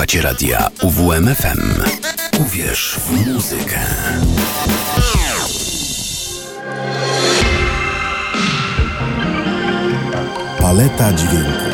Słuchacie radia UWMFM. Uwierz w muzykę. Paleta dźwięków.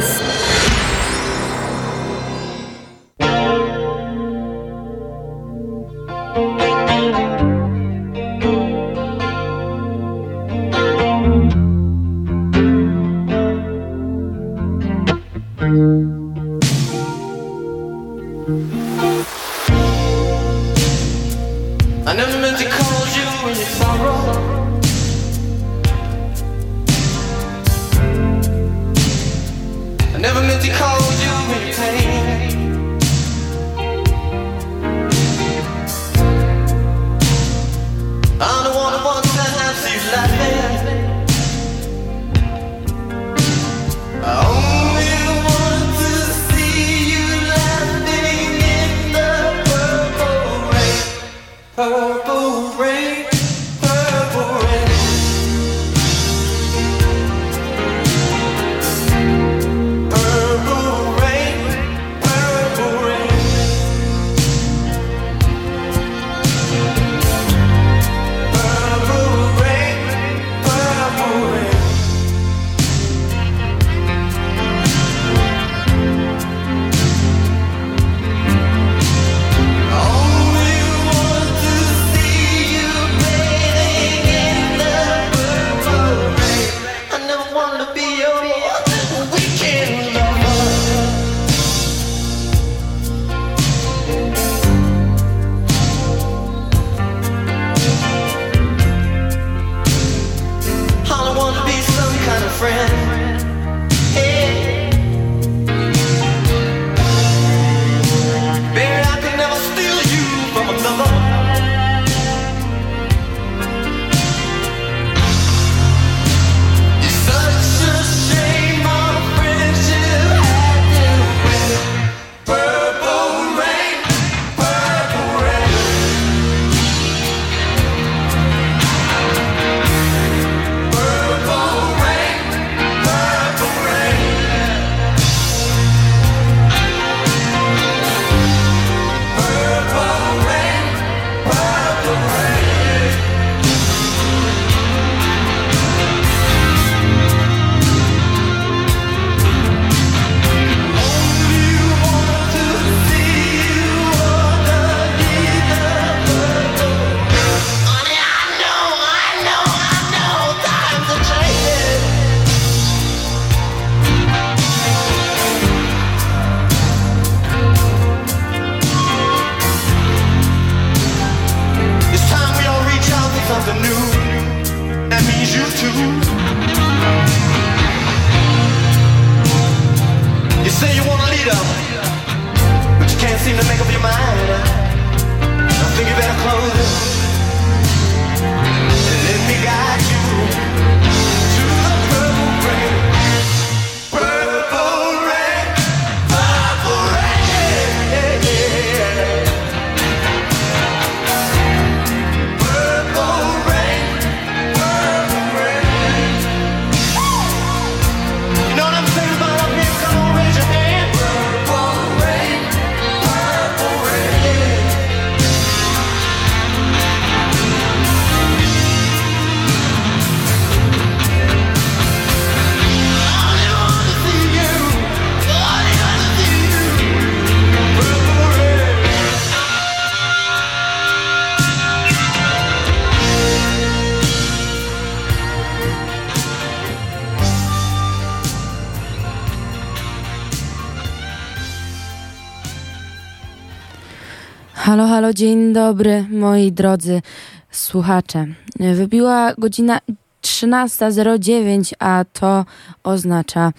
Halo, halo, dzień dobry, moi drodzy słuchacze. Wybiła godzina 13.09, a to oznacza,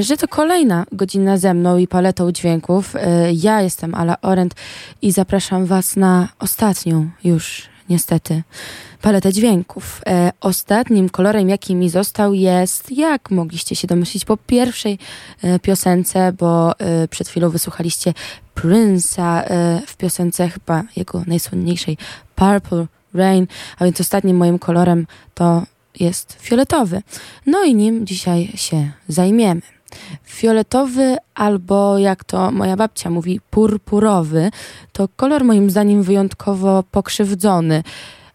że to kolejna godzina ze mną i paletą dźwięków. Ja jestem Ala Orent i zapraszam Was na ostatnią już niestety paletę dźwięków. E, ostatnim kolorem, jaki mi został, jest, jak mogliście się domyślić, po pierwszej e, piosence, bo e, przed chwilą wysłuchaliście Prince'a e, w piosence chyba jego najsłynniejszej Purple Rain, a więc ostatnim moim kolorem to jest fioletowy. No i nim dzisiaj się zajmiemy. Fioletowy albo jak to moja babcia mówi, purpurowy to kolor moim zdaniem wyjątkowo pokrzywdzony.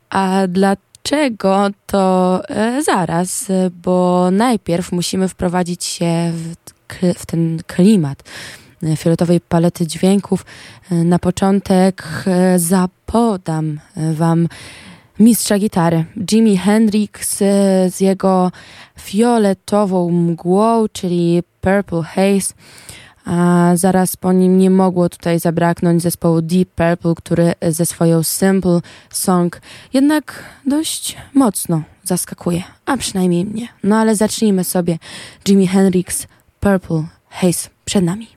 A dlaczego to e, zaraz, bo najpierw musimy wprowadzić się w, w ten klimat fioletowej palety dźwięków. Na początek e, zapodam Wam mistrza gitary Jimi Hendrix e, z jego fioletową mgłą, czyli Purple Haze. A zaraz po nim nie mogło tutaj zabraknąć zespołu Deep Purple, który ze swoją Simple Song jednak dość mocno zaskakuje, a przynajmniej mnie. No ale zacznijmy sobie. Jimi Hendrix, Purple Haze przed nami.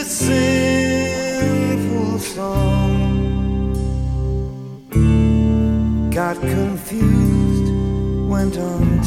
a sinful song. Got confused, went on.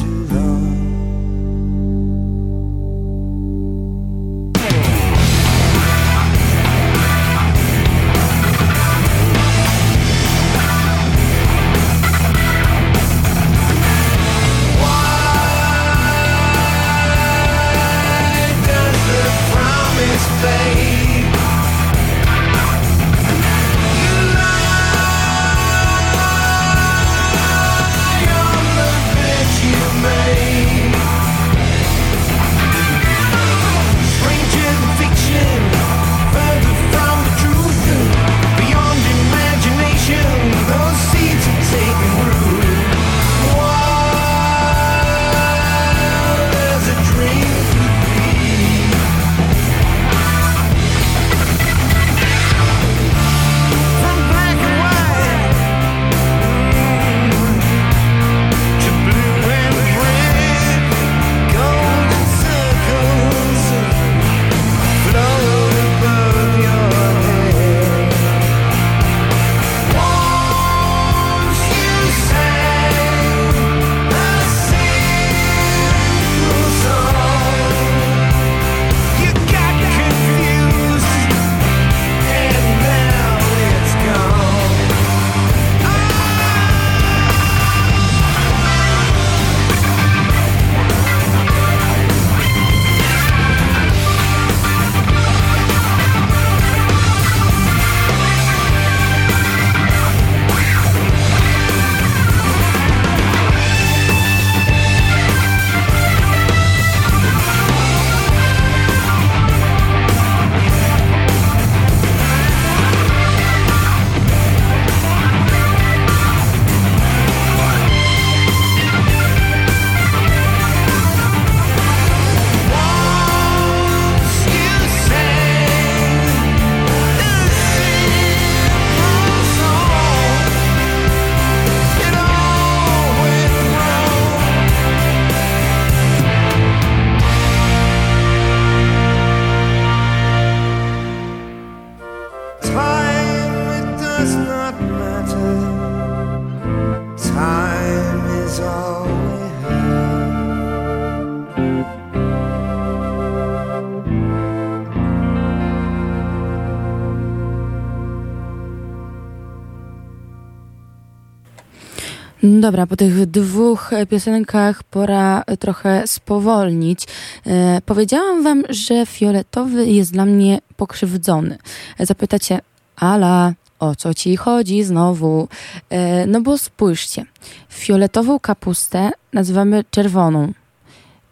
Dobra, po tych dwóch piosenkach pora trochę spowolnić. E, powiedziałam wam, że fioletowy jest dla mnie pokrzywdzony. Zapytacie, Ala, o co ci chodzi znowu? E, no bo spójrzcie, fioletową kapustę nazywamy czerwoną.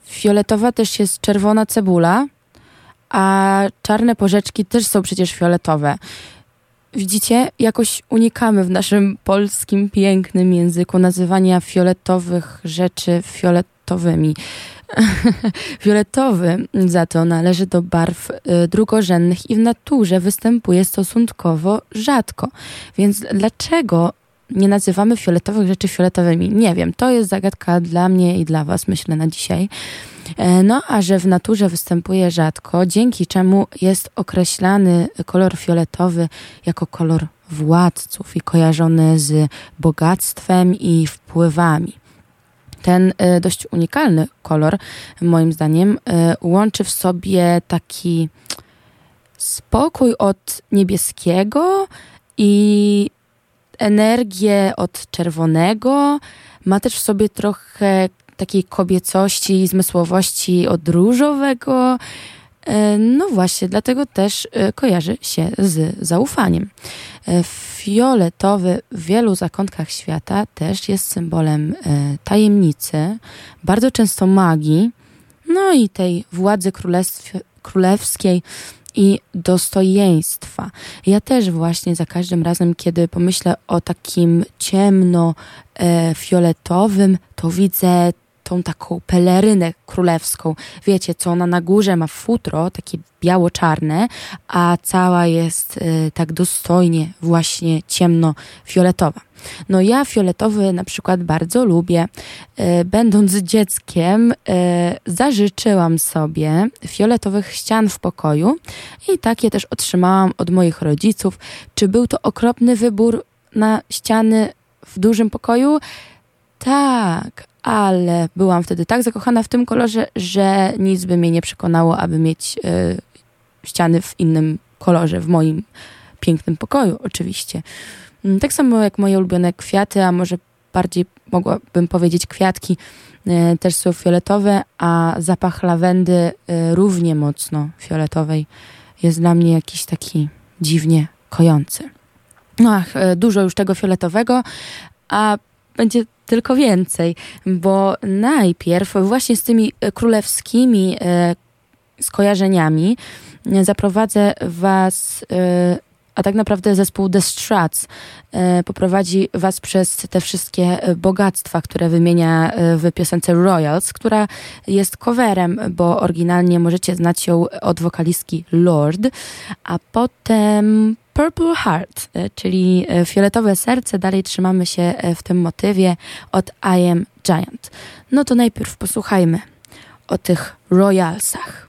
Fioletowa też jest czerwona cebula, a czarne porzeczki też są przecież fioletowe. Widzicie, jakoś unikamy w naszym polskim pięknym języku nazywania fioletowych rzeczy fioletowymi. Fioletowy za to należy do barw y, drugorzędnych i w naturze występuje stosunkowo rzadko. Więc dlaczego nie nazywamy fioletowych rzeczy fioletowymi? Nie wiem, to jest zagadka dla mnie i dla Was, myślę, na dzisiaj. E, no a że w naturze występuje rzadko, dzięki czemu jest określany kolor fioletowy jako kolor władców i kojarzony z bogactwem i wpływami. Ten e, dość unikalny kolor, moim zdaniem, e, łączy w sobie taki spokój od niebieskiego i energię od czerwonego. Ma też w sobie trochę takiej kobiecości zmysłowości od różowego. E, no właśnie, dlatego też e, kojarzy się z zaufaniem. E, fioletowy w wielu zakątkach świata też jest symbolem tajemnicy, bardzo często magii, no i tej władzy królewskiej i dostojeństwa. Ja też właśnie za każdym razem, kiedy pomyślę o takim ciemno-fioletowym, to widzę tą taką pelerynę królewską. Wiecie, co ona na górze ma futro, takie biało-czarne, a cała jest y, tak dostojnie właśnie ciemno-fioletowa. No ja fioletowy na przykład bardzo lubię. Y, będąc dzieckiem y, zażyczyłam sobie fioletowych ścian w pokoju i takie też otrzymałam od moich rodziców. Czy był to okropny wybór na ściany w dużym pokoju? Tak, ale byłam wtedy tak zakochana w tym kolorze, że nic by mnie nie przekonało, aby mieć y, ściany w innym kolorze, w moim pięknym pokoju, oczywiście. Mm, tak samo jak moje ulubione kwiaty, a może bardziej mogłabym powiedzieć kwiatki, y, też są fioletowe, a zapach lawendy y, równie mocno fioletowej jest dla mnie jakiś taki dziwnie kojący. No ach, dużo już tego fioletowego, a będzie tylko więcej, bo najpierw właśnie z tymi królewskimi skojarzeniami zaprowadzę Was, a tak naprawdę zespół The Struts poprowadzi Was przez te wszystkie bogactwa, które wymienia w piosence Royals, która jest coverem, bo oryginalnie możecie znać ją od wokalistki Lord, a potem Purple Heart, czyli fioletowe serce. Dalej trzymamy się w tym motywie od I Am Giant. No to najpierw posłuchajmy o tych Royalsach.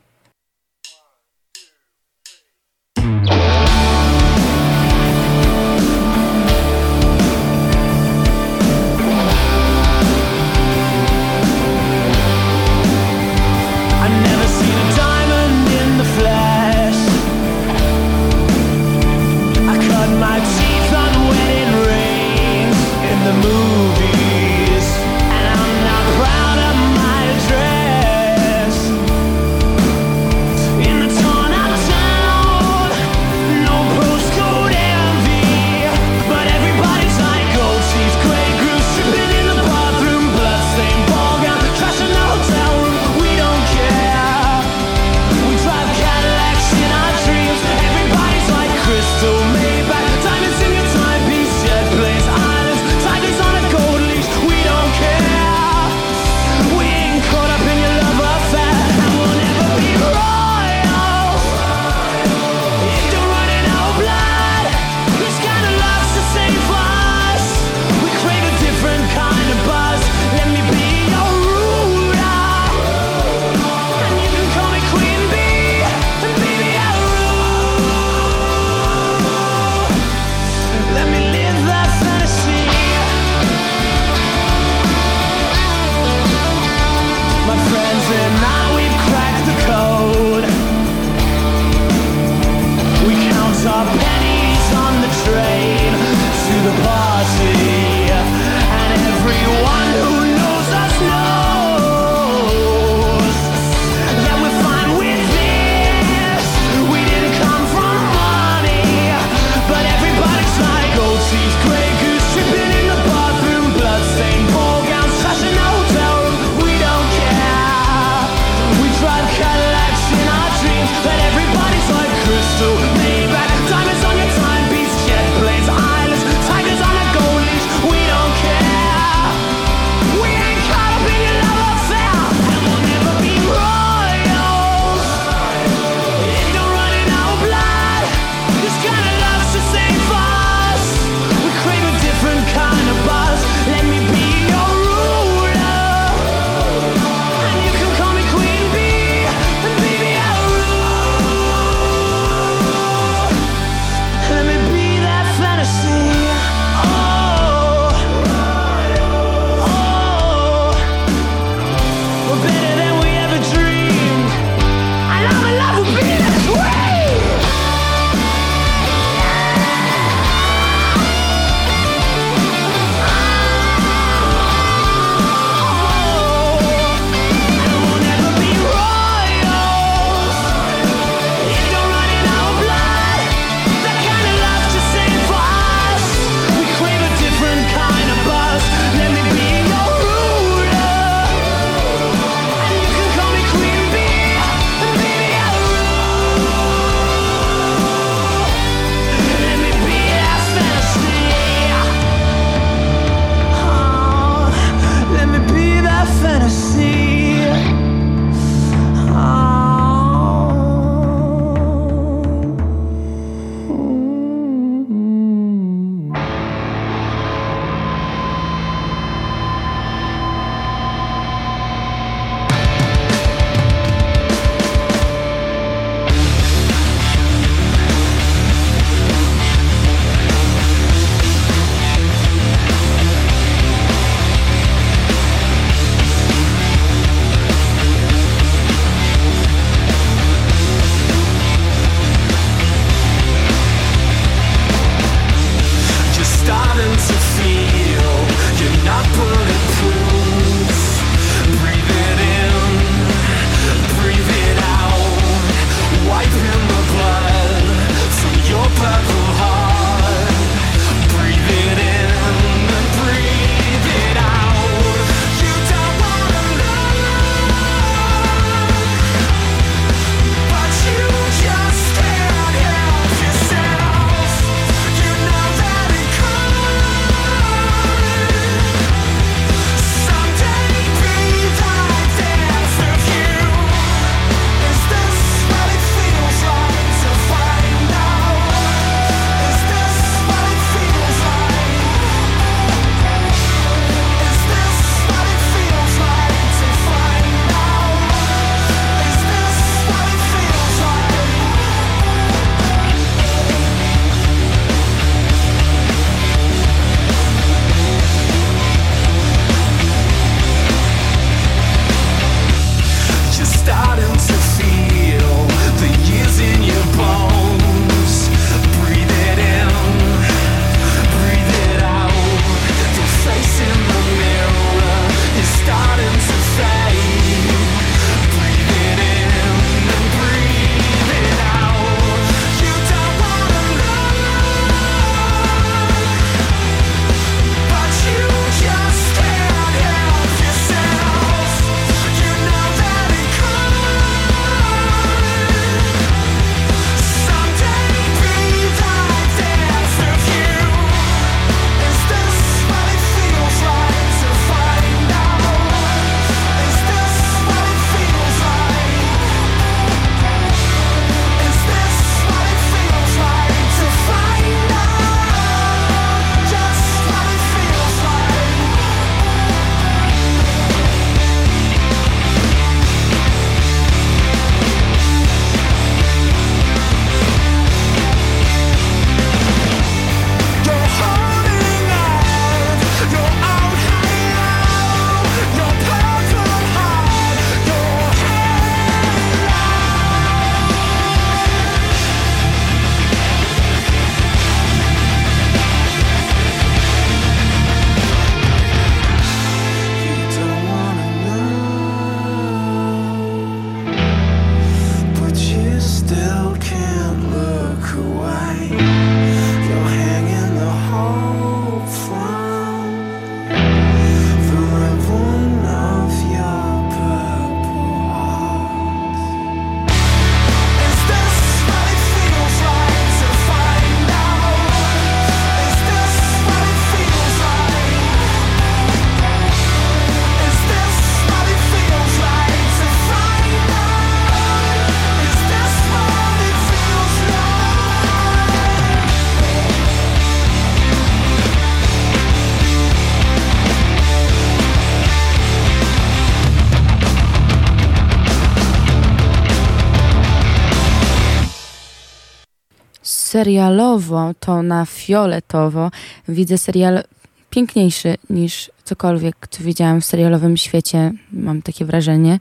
Serialowo, to na fioletowo widzę serial piękniejszy niż cokolwiek, co widziałam w serialowym świecie. Mam takie wrażenie.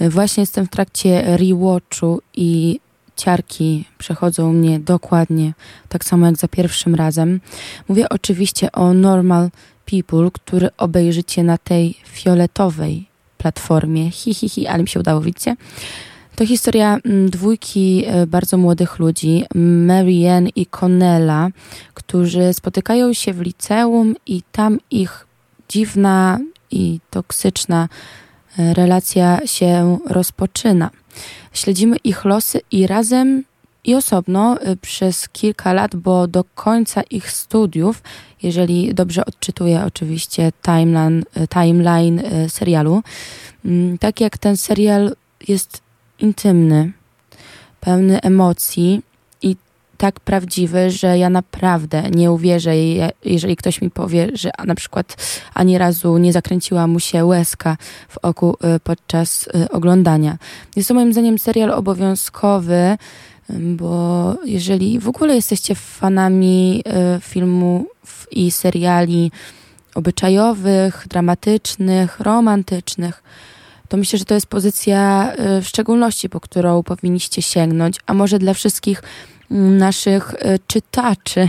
Właśnie jestem w trakcie rewatchu i ciarki przechodzą mnie dokładnie tak samo jak za pierwszym razem. Mówię oczywiście o Normal People, który obejrzycie na tej fioletowej platformie. Hi, hi, hi, ale mi się udało, widzicie? To historia mm, dwójki e, bardzo młodych ludzi, Marianne i Connella, którzy spotykają się w liceum i tam ich dziwna i toksyczna e, relacja się rozpoczyna. Śledzimy ich losy i razem i osobno e, przez kilka lat, bo do końca ich studiów, jeżeli dobrze odczytuję oczywiście timeline, timeline serialu, mm, tak jak ten serial jest intymny, pełny emocji i tak prawdziwy, że ja naprawdę nie uwierzę, jeżeli ktoś mi powie, że na przykład ani razu nie zakręciła mu się łezka w oku y, podczas y, oglądania. Jest to moim zdaniem serial obowiązkowy, bo jeżeli w ogóle jesteście fanami y, filmu i seriali obyczajowych, dramatycznych, romantycznych, to myślę, że to jest pozycja y, w szczególności, po którą powinniście sięgnąć, a może dla wszystkich mm, naszych y, czytaczy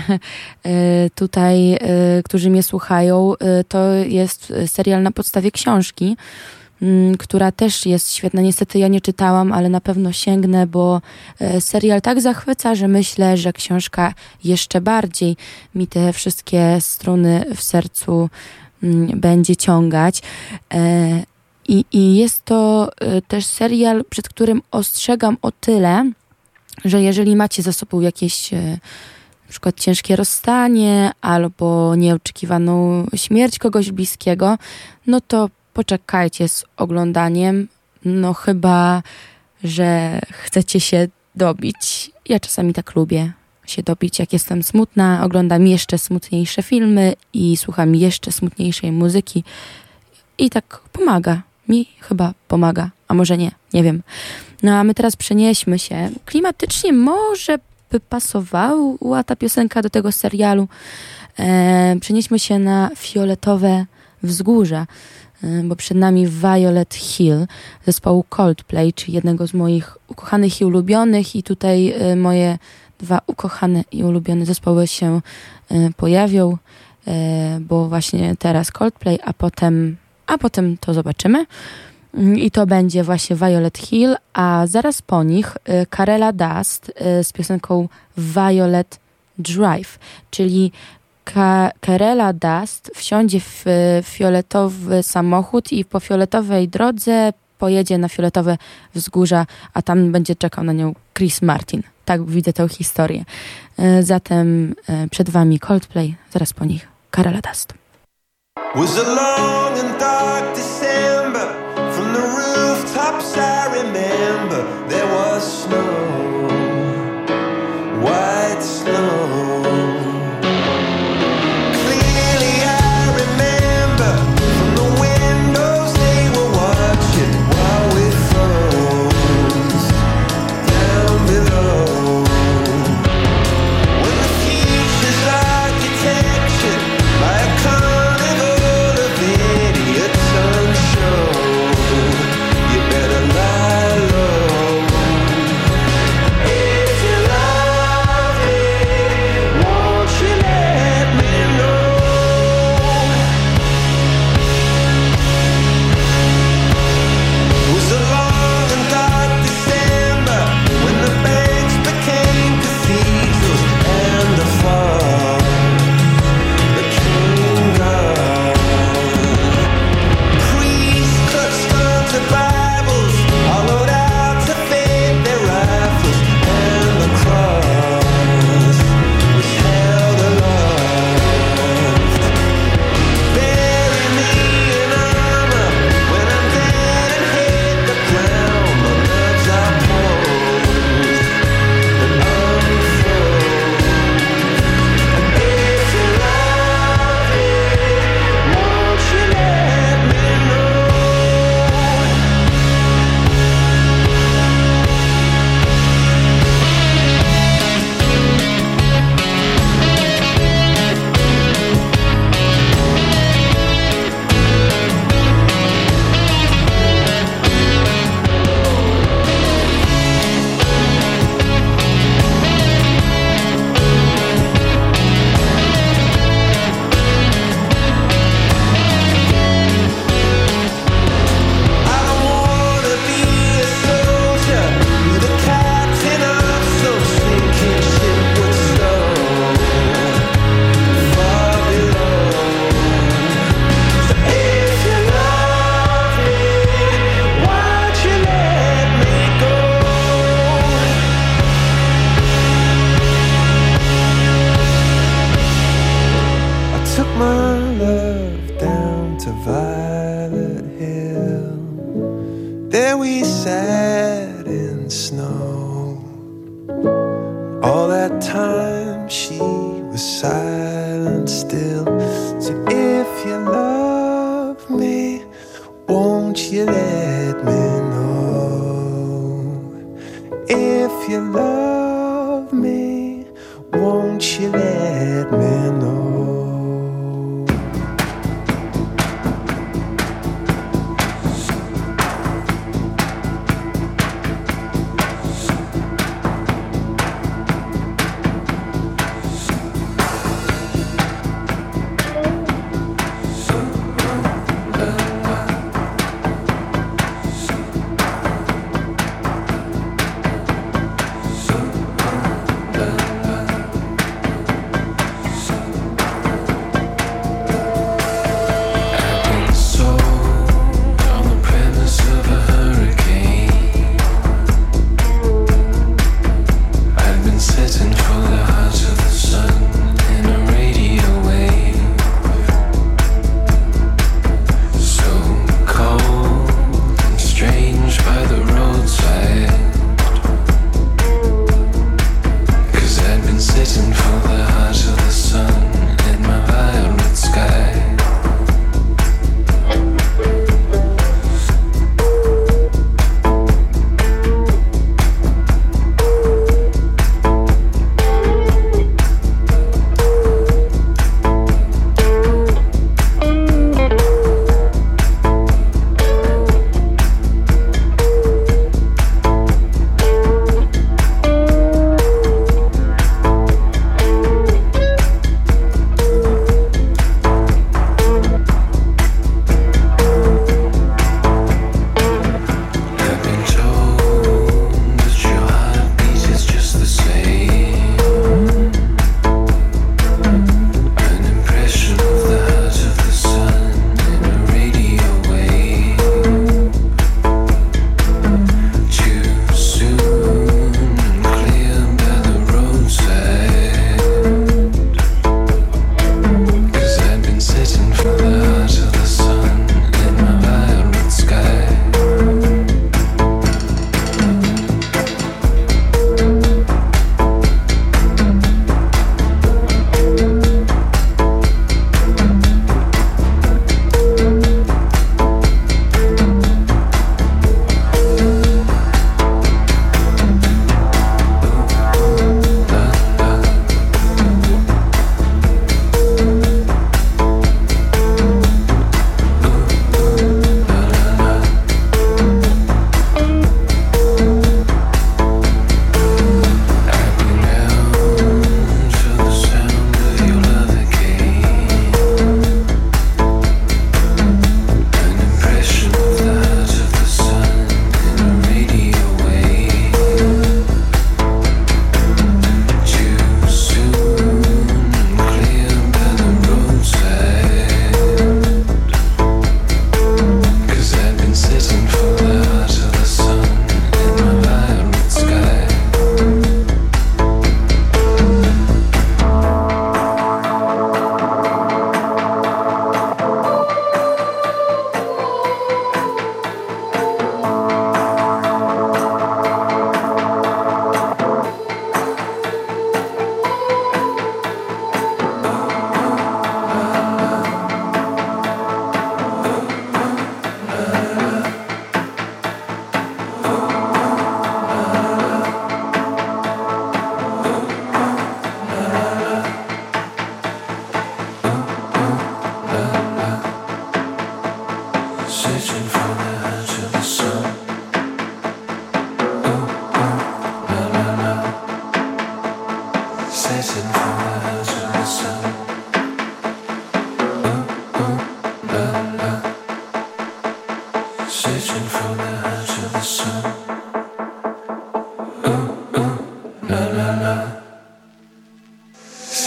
y, tutaj, którzy mnie słuchają, to jest serial na podstawie książki, mm, która też jest świetna. Niestety ja nie czytałam, ale na pewno sięgnę, bo serial tak zachwyca, że myślę, że książka jeszcze bardziej mi te wszystkie struny w sercu mm, będzie ciągać. I, I jest to y, też serial, przed którym ostrzegam o tyle, że jeżeli macie za sobą jakieś y, na przykład ciężkie rozstanie albo nieoczekiwaną śmierć kogoś bliskiego, no to poczekajcie z oglądaniem. No chyba, że chcecie się dobić. Ja czasami tak lubię się dobić, jak jestem smutna. Oglądam jeszcze smutniejsze filmy i słucham jeszcze smutniejszej muzyki. I tak pomaga mi chyba pomaga, a może nie, nie wiem. No a my teraz przenieśmy się. Klimatycznie może by pasowała ta piosenka do tego serialu. E, przenieśmy się na fioletowe wzgórza, e, bo przed nami Violet Hill zespołu Coldplay, czyli jednego z moich ukochanych i ulubionych i tutaj e, moje dwa ukochane i ulubione zespoły się e, pojawią, e, bo właśnie teraz Coldplay, a potem a potem to zobaczymy. Mm, I to będzie właśnie Violet Hill, a zaraz po nich Karela y, Dust y, z piosenką Violet Drive, czyli Karela Dust wsiądzie w fioletowy samochód i po fioletowej drodze pojedzie na fioletowe wzgórza, a tam będzie czekał na nią Chris Martin. Tak widzę tę historię. Y, zatem przed wami Coldplay, zaraz po nich Karela Dust. Was a long and dark December. From the rooftops, I remember there was snow, white snow.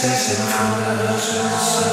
Sensing from the ocean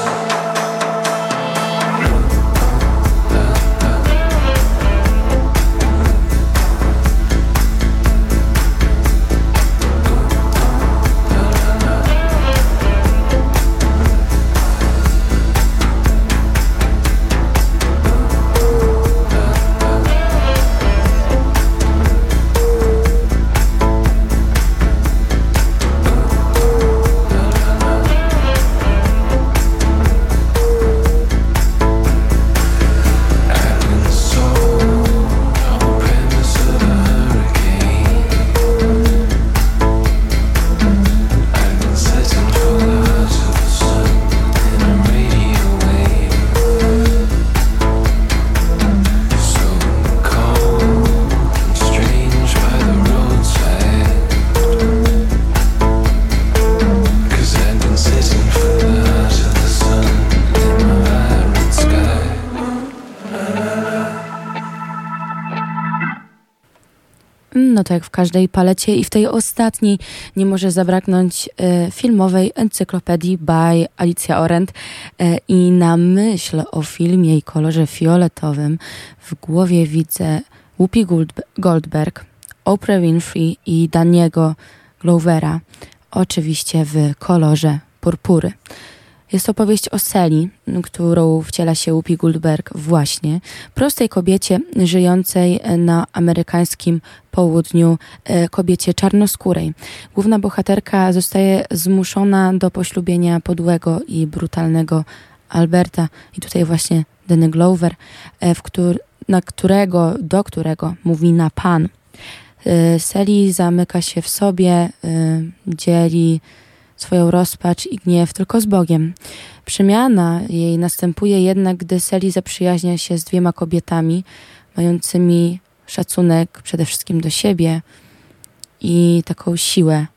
No to jak w każdej palecie i w tej ostatniej nie może zabraknąć e, filmowej encyklopedii by Alicja Orent e, i na myśl o filmie i kolorze fioletowym w głowie widzę Whoopi Goldberg, Oprah Winfrey i Daniego Glovera, oczywiście w kolorze purpury. Jest opowieść o Seli, którą wciela się Whoopi Goldberg właśnie, prostej kobiecie żyjącej na amerykańskim południu, e, kobiecie czarnoskórej. Główna bohaterka zostaje zmuszona do poślubienia podłego i brutalnego Alberta i tutaj właśnie Danny Glover, e, na którego, do którego mówi na pan. E, Seli zamyka się w sobie, dzieli swoją rozpacz i gniew tylko z Bogiem. Przemiana jej następuje jednak, gdy Seli zaprzyjaźnia się z dwiema kobietami, mającymi szacunek przede wszystkim do siebie i taką siłę,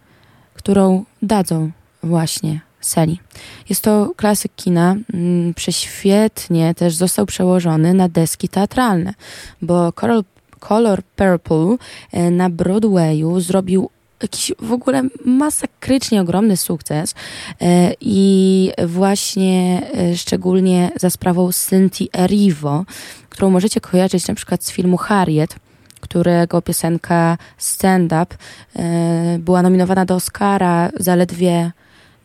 którą dadzą właśnie Seli. Jest to klasyk kina, mm, prześwietnie też został przełożony na deski teatralne, bo Color, Color Purple e, na Broadwayu zrobił jakiś w ogóle masakrycznie ogromny sukces e, i właśnie e, szczególnie za sprawą Cynthia Erivo, którą możecie kojarzyć na przykład z filmu Harriet, którego piosenka Stand Up e, była nominowana do Oscara zaledwie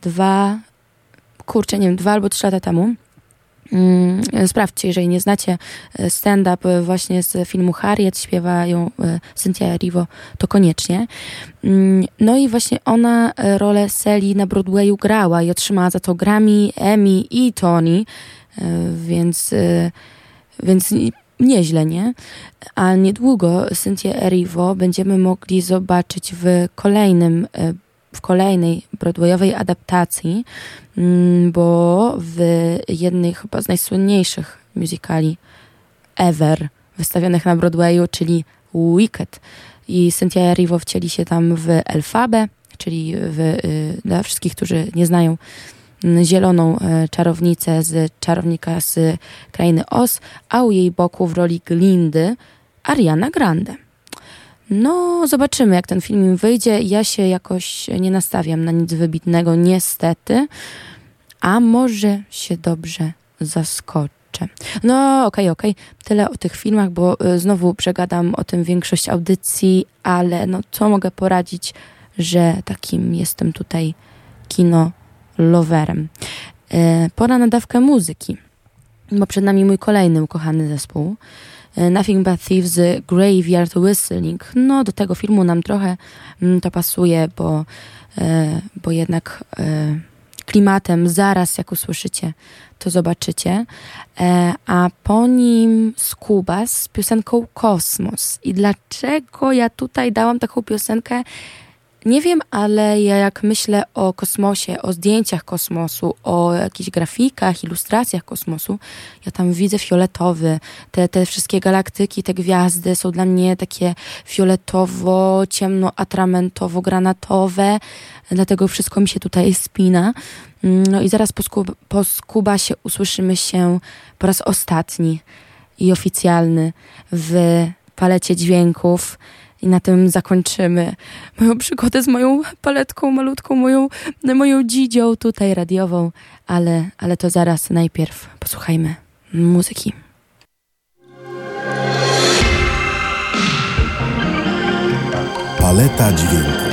dwa, kurczę, nie wiem, dwa albo trzy lata temu. Mm, sprawdźcie, jeżeli nie znacie e, stand-up e, właśnie z filmu Harriet, śpiewa ją e, Cynthia Erivo, to koniecznie. Mm, no i właśnie ona rolę Sally na Broadwayu grała i otrzymała za to Grammy, Emmy i Tony, więc, więc nieźle, nie? A niedługo Cynthia Erivo będziemy mogli zobaczyć w kolejnym w kolejnej Broadwayowej adaptacji, mm, bo w jednej chyba z najsłynniejszych musicali ever wystawionych na Broadwayu, czyli Wicked. I Cynthia Erivo wcieli się tam w Elfabę, czyli w, y, dla wszystkich, którzy nie znają mm, zieloną e, czarownicę z czarownika z krainy Oz, a u jej boku w roli Glindy Ariana Grande. No, zobaczymy, jak ten film wyjdzie. Ja się jakoś nie nastawiam na nic wybitnego, niestety. A może się dobrze zaskoczę. No, okej, okay, okej. Okay. Tyle o tych filmach, bo y, znowu przegadam o tym większość audycji, ale no, co mogę poradzić, że takim jestem tutaj kino loverem. Y, pora na dawkę muzyki, bo przed nami mój kolejny ukochany zespół. E, Nothing But Thieves Graveyard Whistling. No do tego filmu nam trochę mm, to pasuje, bo, e, bo jednak e, klimatem zaraz jak usłyszycie, to zobaczycie. A po nim Skuba z piosenką Kosmos. I dlaczego ja tutaj dałam taką piosenkę? Nie wiem, ale ja jak myślę o kosmosie, o zdjęciach kosmosu, o jakichś grafikach, ilustracjach kosmosu, ja tam widzę fioletowy. Te, te wszystkie galaktyki, te gwiazdy są dla mnie takie fioletowo, ciemno, atramentowo, granatowe. Dlatego wszystko mi się tutaj spina. No i zaraz po, skub po Skubasie usłyszymy się po raz ostatni i oficjalny w palecie dźwięków. I na tym zakończymy moją przygodę z moją paletką malutką, moją, moją dzidzią tutaj radiową, ale, ale to zaraz najpierw posłuchajmy muzyki. Paleta dźwięków.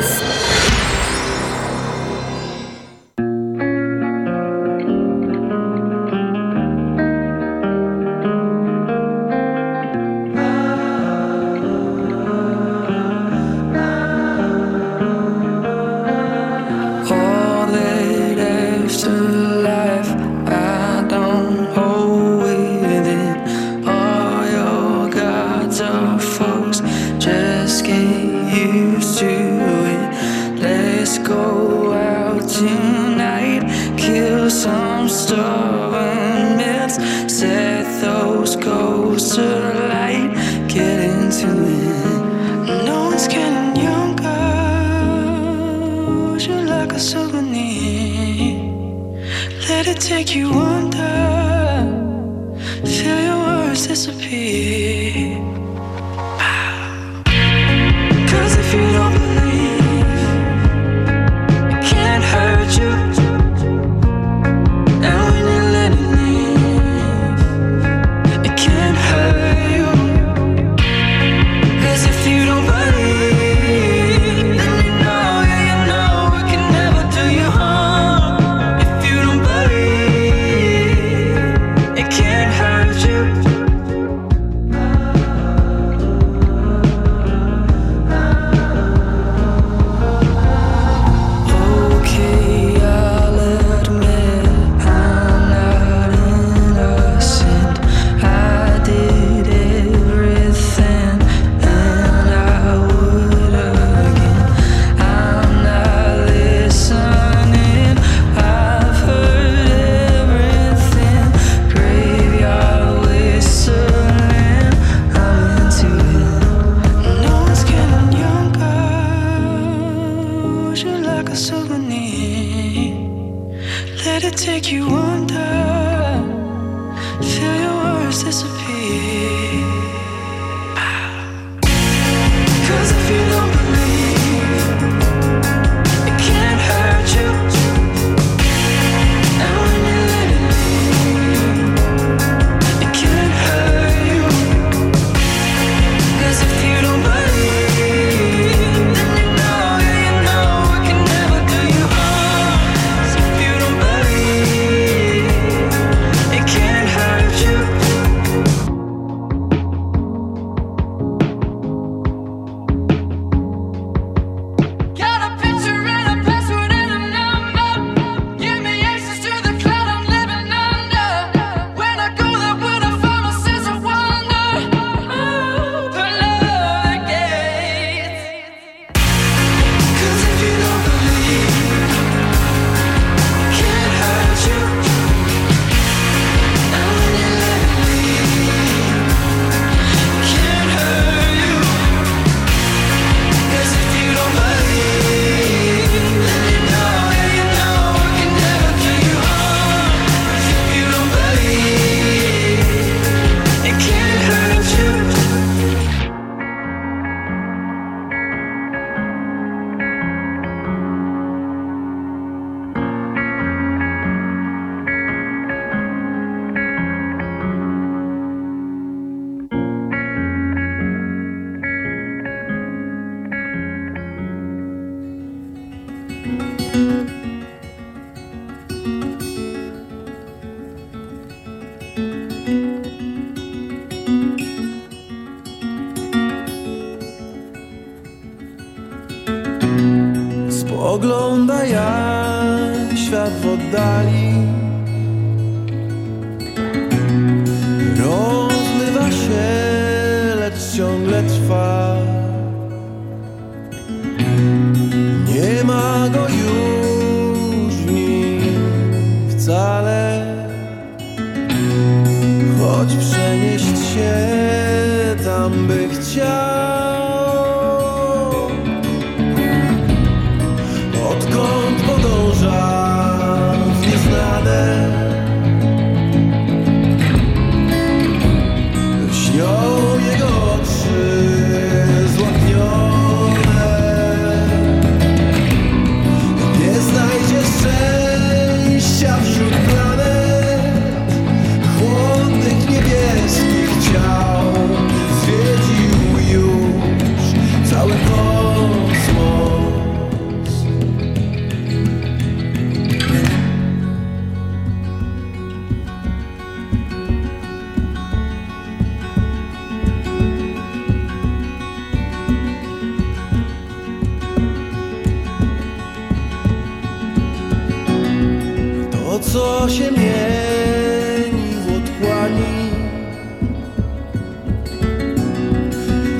co się mieni w otchłani.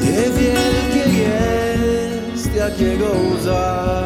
Niewielkie jest jakiego łza.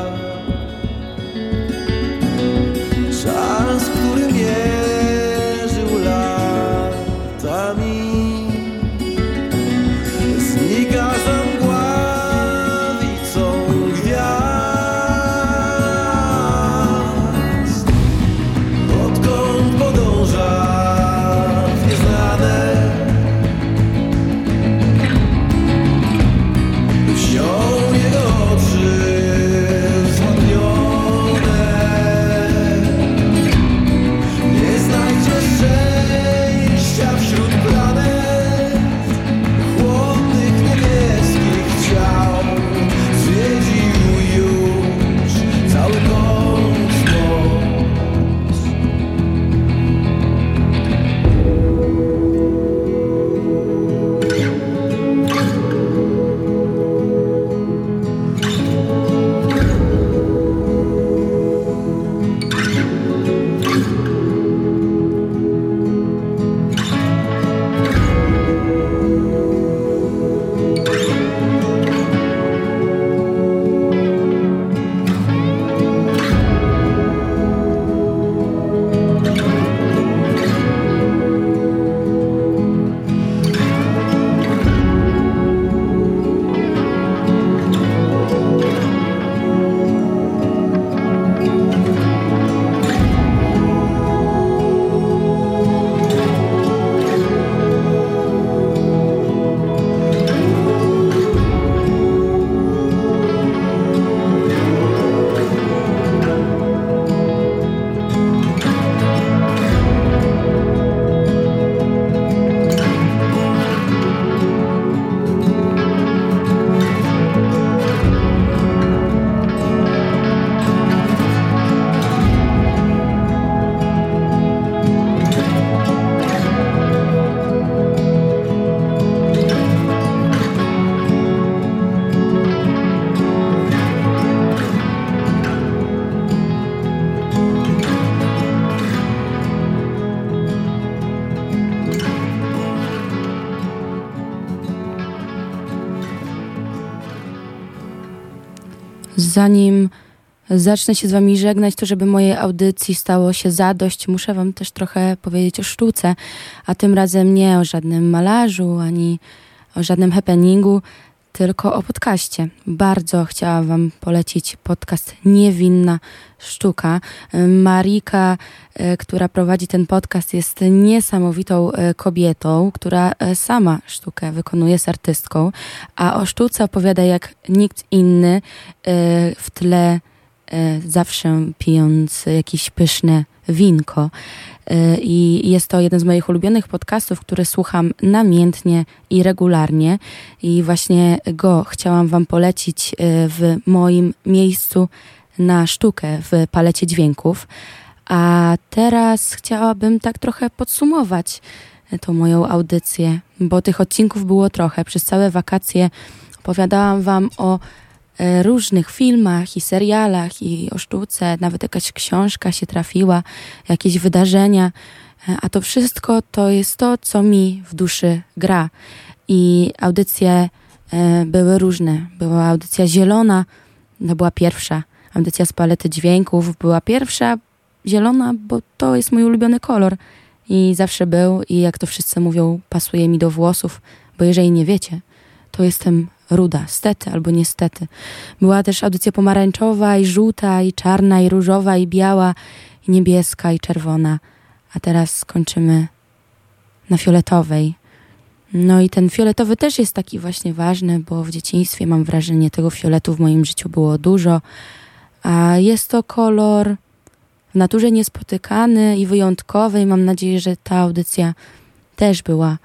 Zanim zacznę się z wami żegnać, to żeby mojej audycji stało się zadość, muszę wam też trochę powiedzieć o sztuce, a tym razem nie o żadnym malarzu, ani o żadnym happeningu, tylko o podcaście. Bardzo chciałam Wam polecić podcast Niewinna Sztuka. Marika, e, która prowadzi ten podcast, jest niesamowitą e, kobietą, która e, sama sztukę wykonuje z artystką, a o sztuce opowiada jak nikt inny w tle zawsze pijąc jakieś pyszne winko. Y, I jest to jeden z moich ulubionych podcastów, który słucham namiętnie i regularnie. I właśnie go chciałam Wam polecić y, w moim miejscu na sztukę w palecie dźwięków. A teraz chciałabym tak trochę podsumować tą moją audycję, bo tych odcinków było trochę. Przez całe wakacje opowiadałam Wam o różnych filmach i serialach i o sztuce, nawet jakaś książka się trafiła, jakieś wydarzenia, e, a to wszystko to jest to, co mi w duszy gra. I audycje e, były różne. Była audycja zielona, to była pierwsza. Audycja z palety dźwięków była pierwsza, zielona, bo to jest mój ulubiony kolor. I zawsze był, i jak to wszyscy mówią, pasuje mi do włosów, bo jeżeli nie wiecie, to jestem ruda, stety albo niestety. Była też audycja pomarańczowa i żółta i czarna i różowa i biała i niebieska i czerwona. A teraz skończymy na fioletowej. No i ten fioletowy też jest taki właśnie ważny, bo w dzieciństwie mam wrażenie tego fioletu w moim życiu było dużo. A jest to kolor w naturze niespotykany i wyjątkowy i mam nadzieję, że ta audycja też była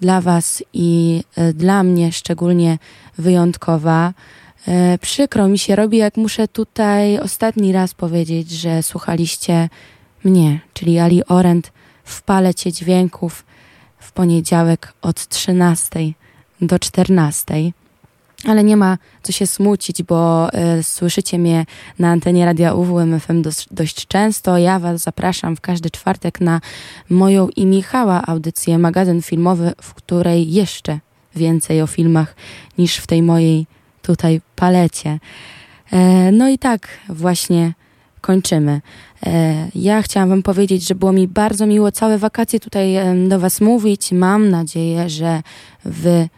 dla Was i e, dla mnie szczególnie wyjątkowa. E, przykro mi się robi, jak muszę tutaj ostatni raz powiedzieć, że słuchaliście mnie, czyli Ali Orent w palecie dźwięków w poniedziałek od 13 do 14. Ale nie ma co się smucić, bo y, słyszycie mnie na antenie Radia UWM FM dość, dość często. Ja Was zapraszam w każdy czwartek na moją i Michała audycję, magazyn filmowy, w której jeszcze więcej o filmach niż w tej mojej tutaj palecie. E, no i tak właśnie kończymy. E, ja chciałam Wam powiedzieć, że było mi bardzo miło całe wakacje tutaj do Was mówić. Mam nadzieję, że Wy E,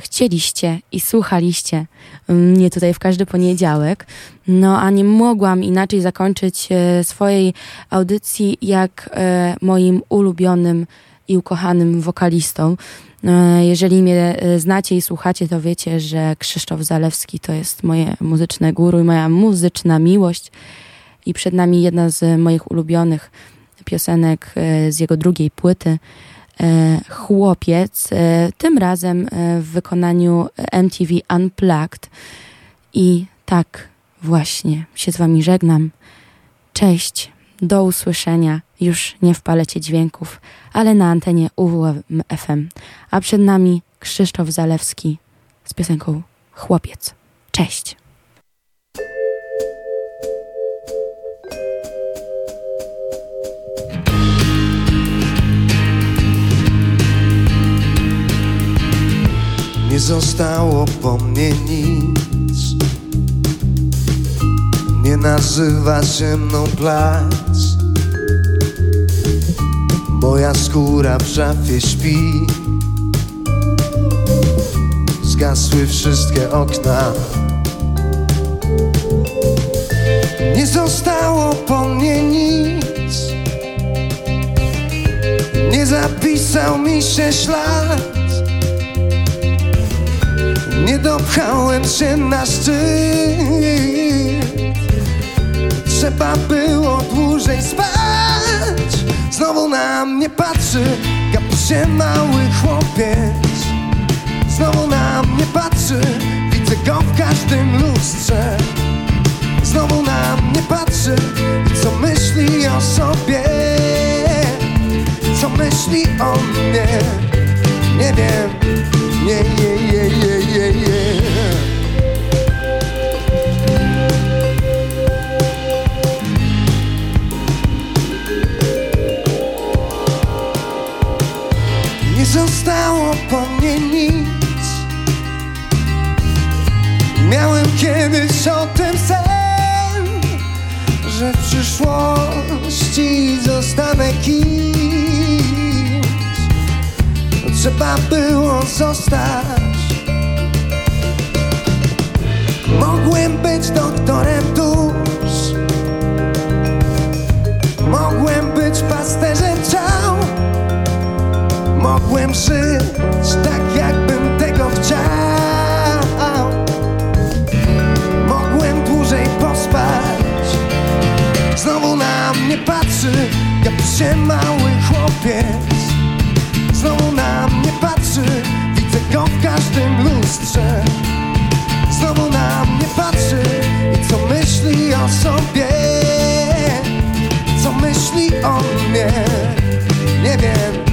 chcieliście i słuchaliście mnie tutaj w każdy poniedziałek. No a nie mogłam inaczej zakończyć e, swojej audycji jak e, moim ulubionym i ukochanym wokalistą. Jeżeli mnie znacie i słuchacie, to wiecie, że Krzysztof Zalewski to jest moje muzyczne guru i moja muzyczna miłość. I przed nami jedna z moich ulubionych piosenek z jego drugiej płyty. E, chłopiec, e, tym razem e, w wykonaniu MTV Unplugged. I tak właśnie się z Wami żegnam. Cześć, do usłyszenia już nie w palecie dźwięków, ale na antenie UWM FM. A przed nami Krzysztof Zalewski z piosenką Chłopiec. Cześć. Nie zostało po mnie nic. Nie nazywa się mną plac Moja skóra w szafie śpi. Zgasły wszystkie okna. Nie zostało po mnie nic. Nie zapisał mi się ślad dopchałem się na szczyt. Trzeba było dłużej spać. Znowu na mnie patrzy Gapi się mały chłopiec. Znowu na mnie patrzy Widzę go w każdym lustrze. Znowu na mnie patrzy co myśli o sobie. Co myśli o mnie? Nie wiem Nie, zostało po Miałem kiedyś o tym sen Że w przyszłości zostanę Trzeba było zostać. Mogłem być doktorem dusz Mogłem być pasterzem ciał. Mogłem żyć tak jakbym tego chciał. Mogłem dłużej pospać. Znowu na mnie patrzy Gapi się mały chłopiec każdym lustrze. Znowu na mnie patrzy I co myśli o sobie? Co myśli o mnie? Nie wiem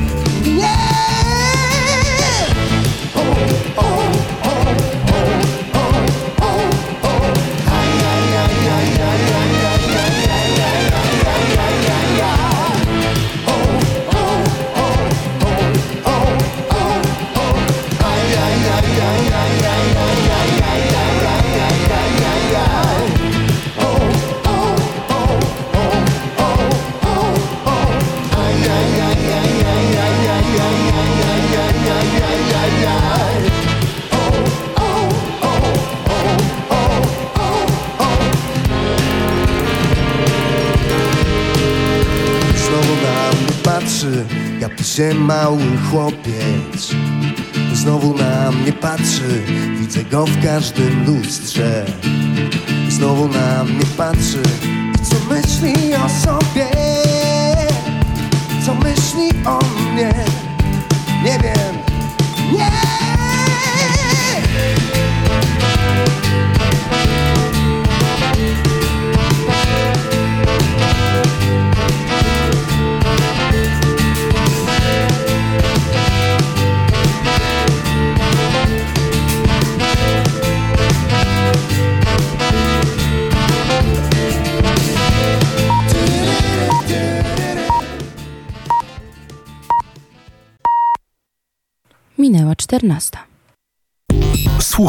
chłopiec. Znowu na mnie patrzy, widzę go w każdym lustrze. Znowu na mnie patrzy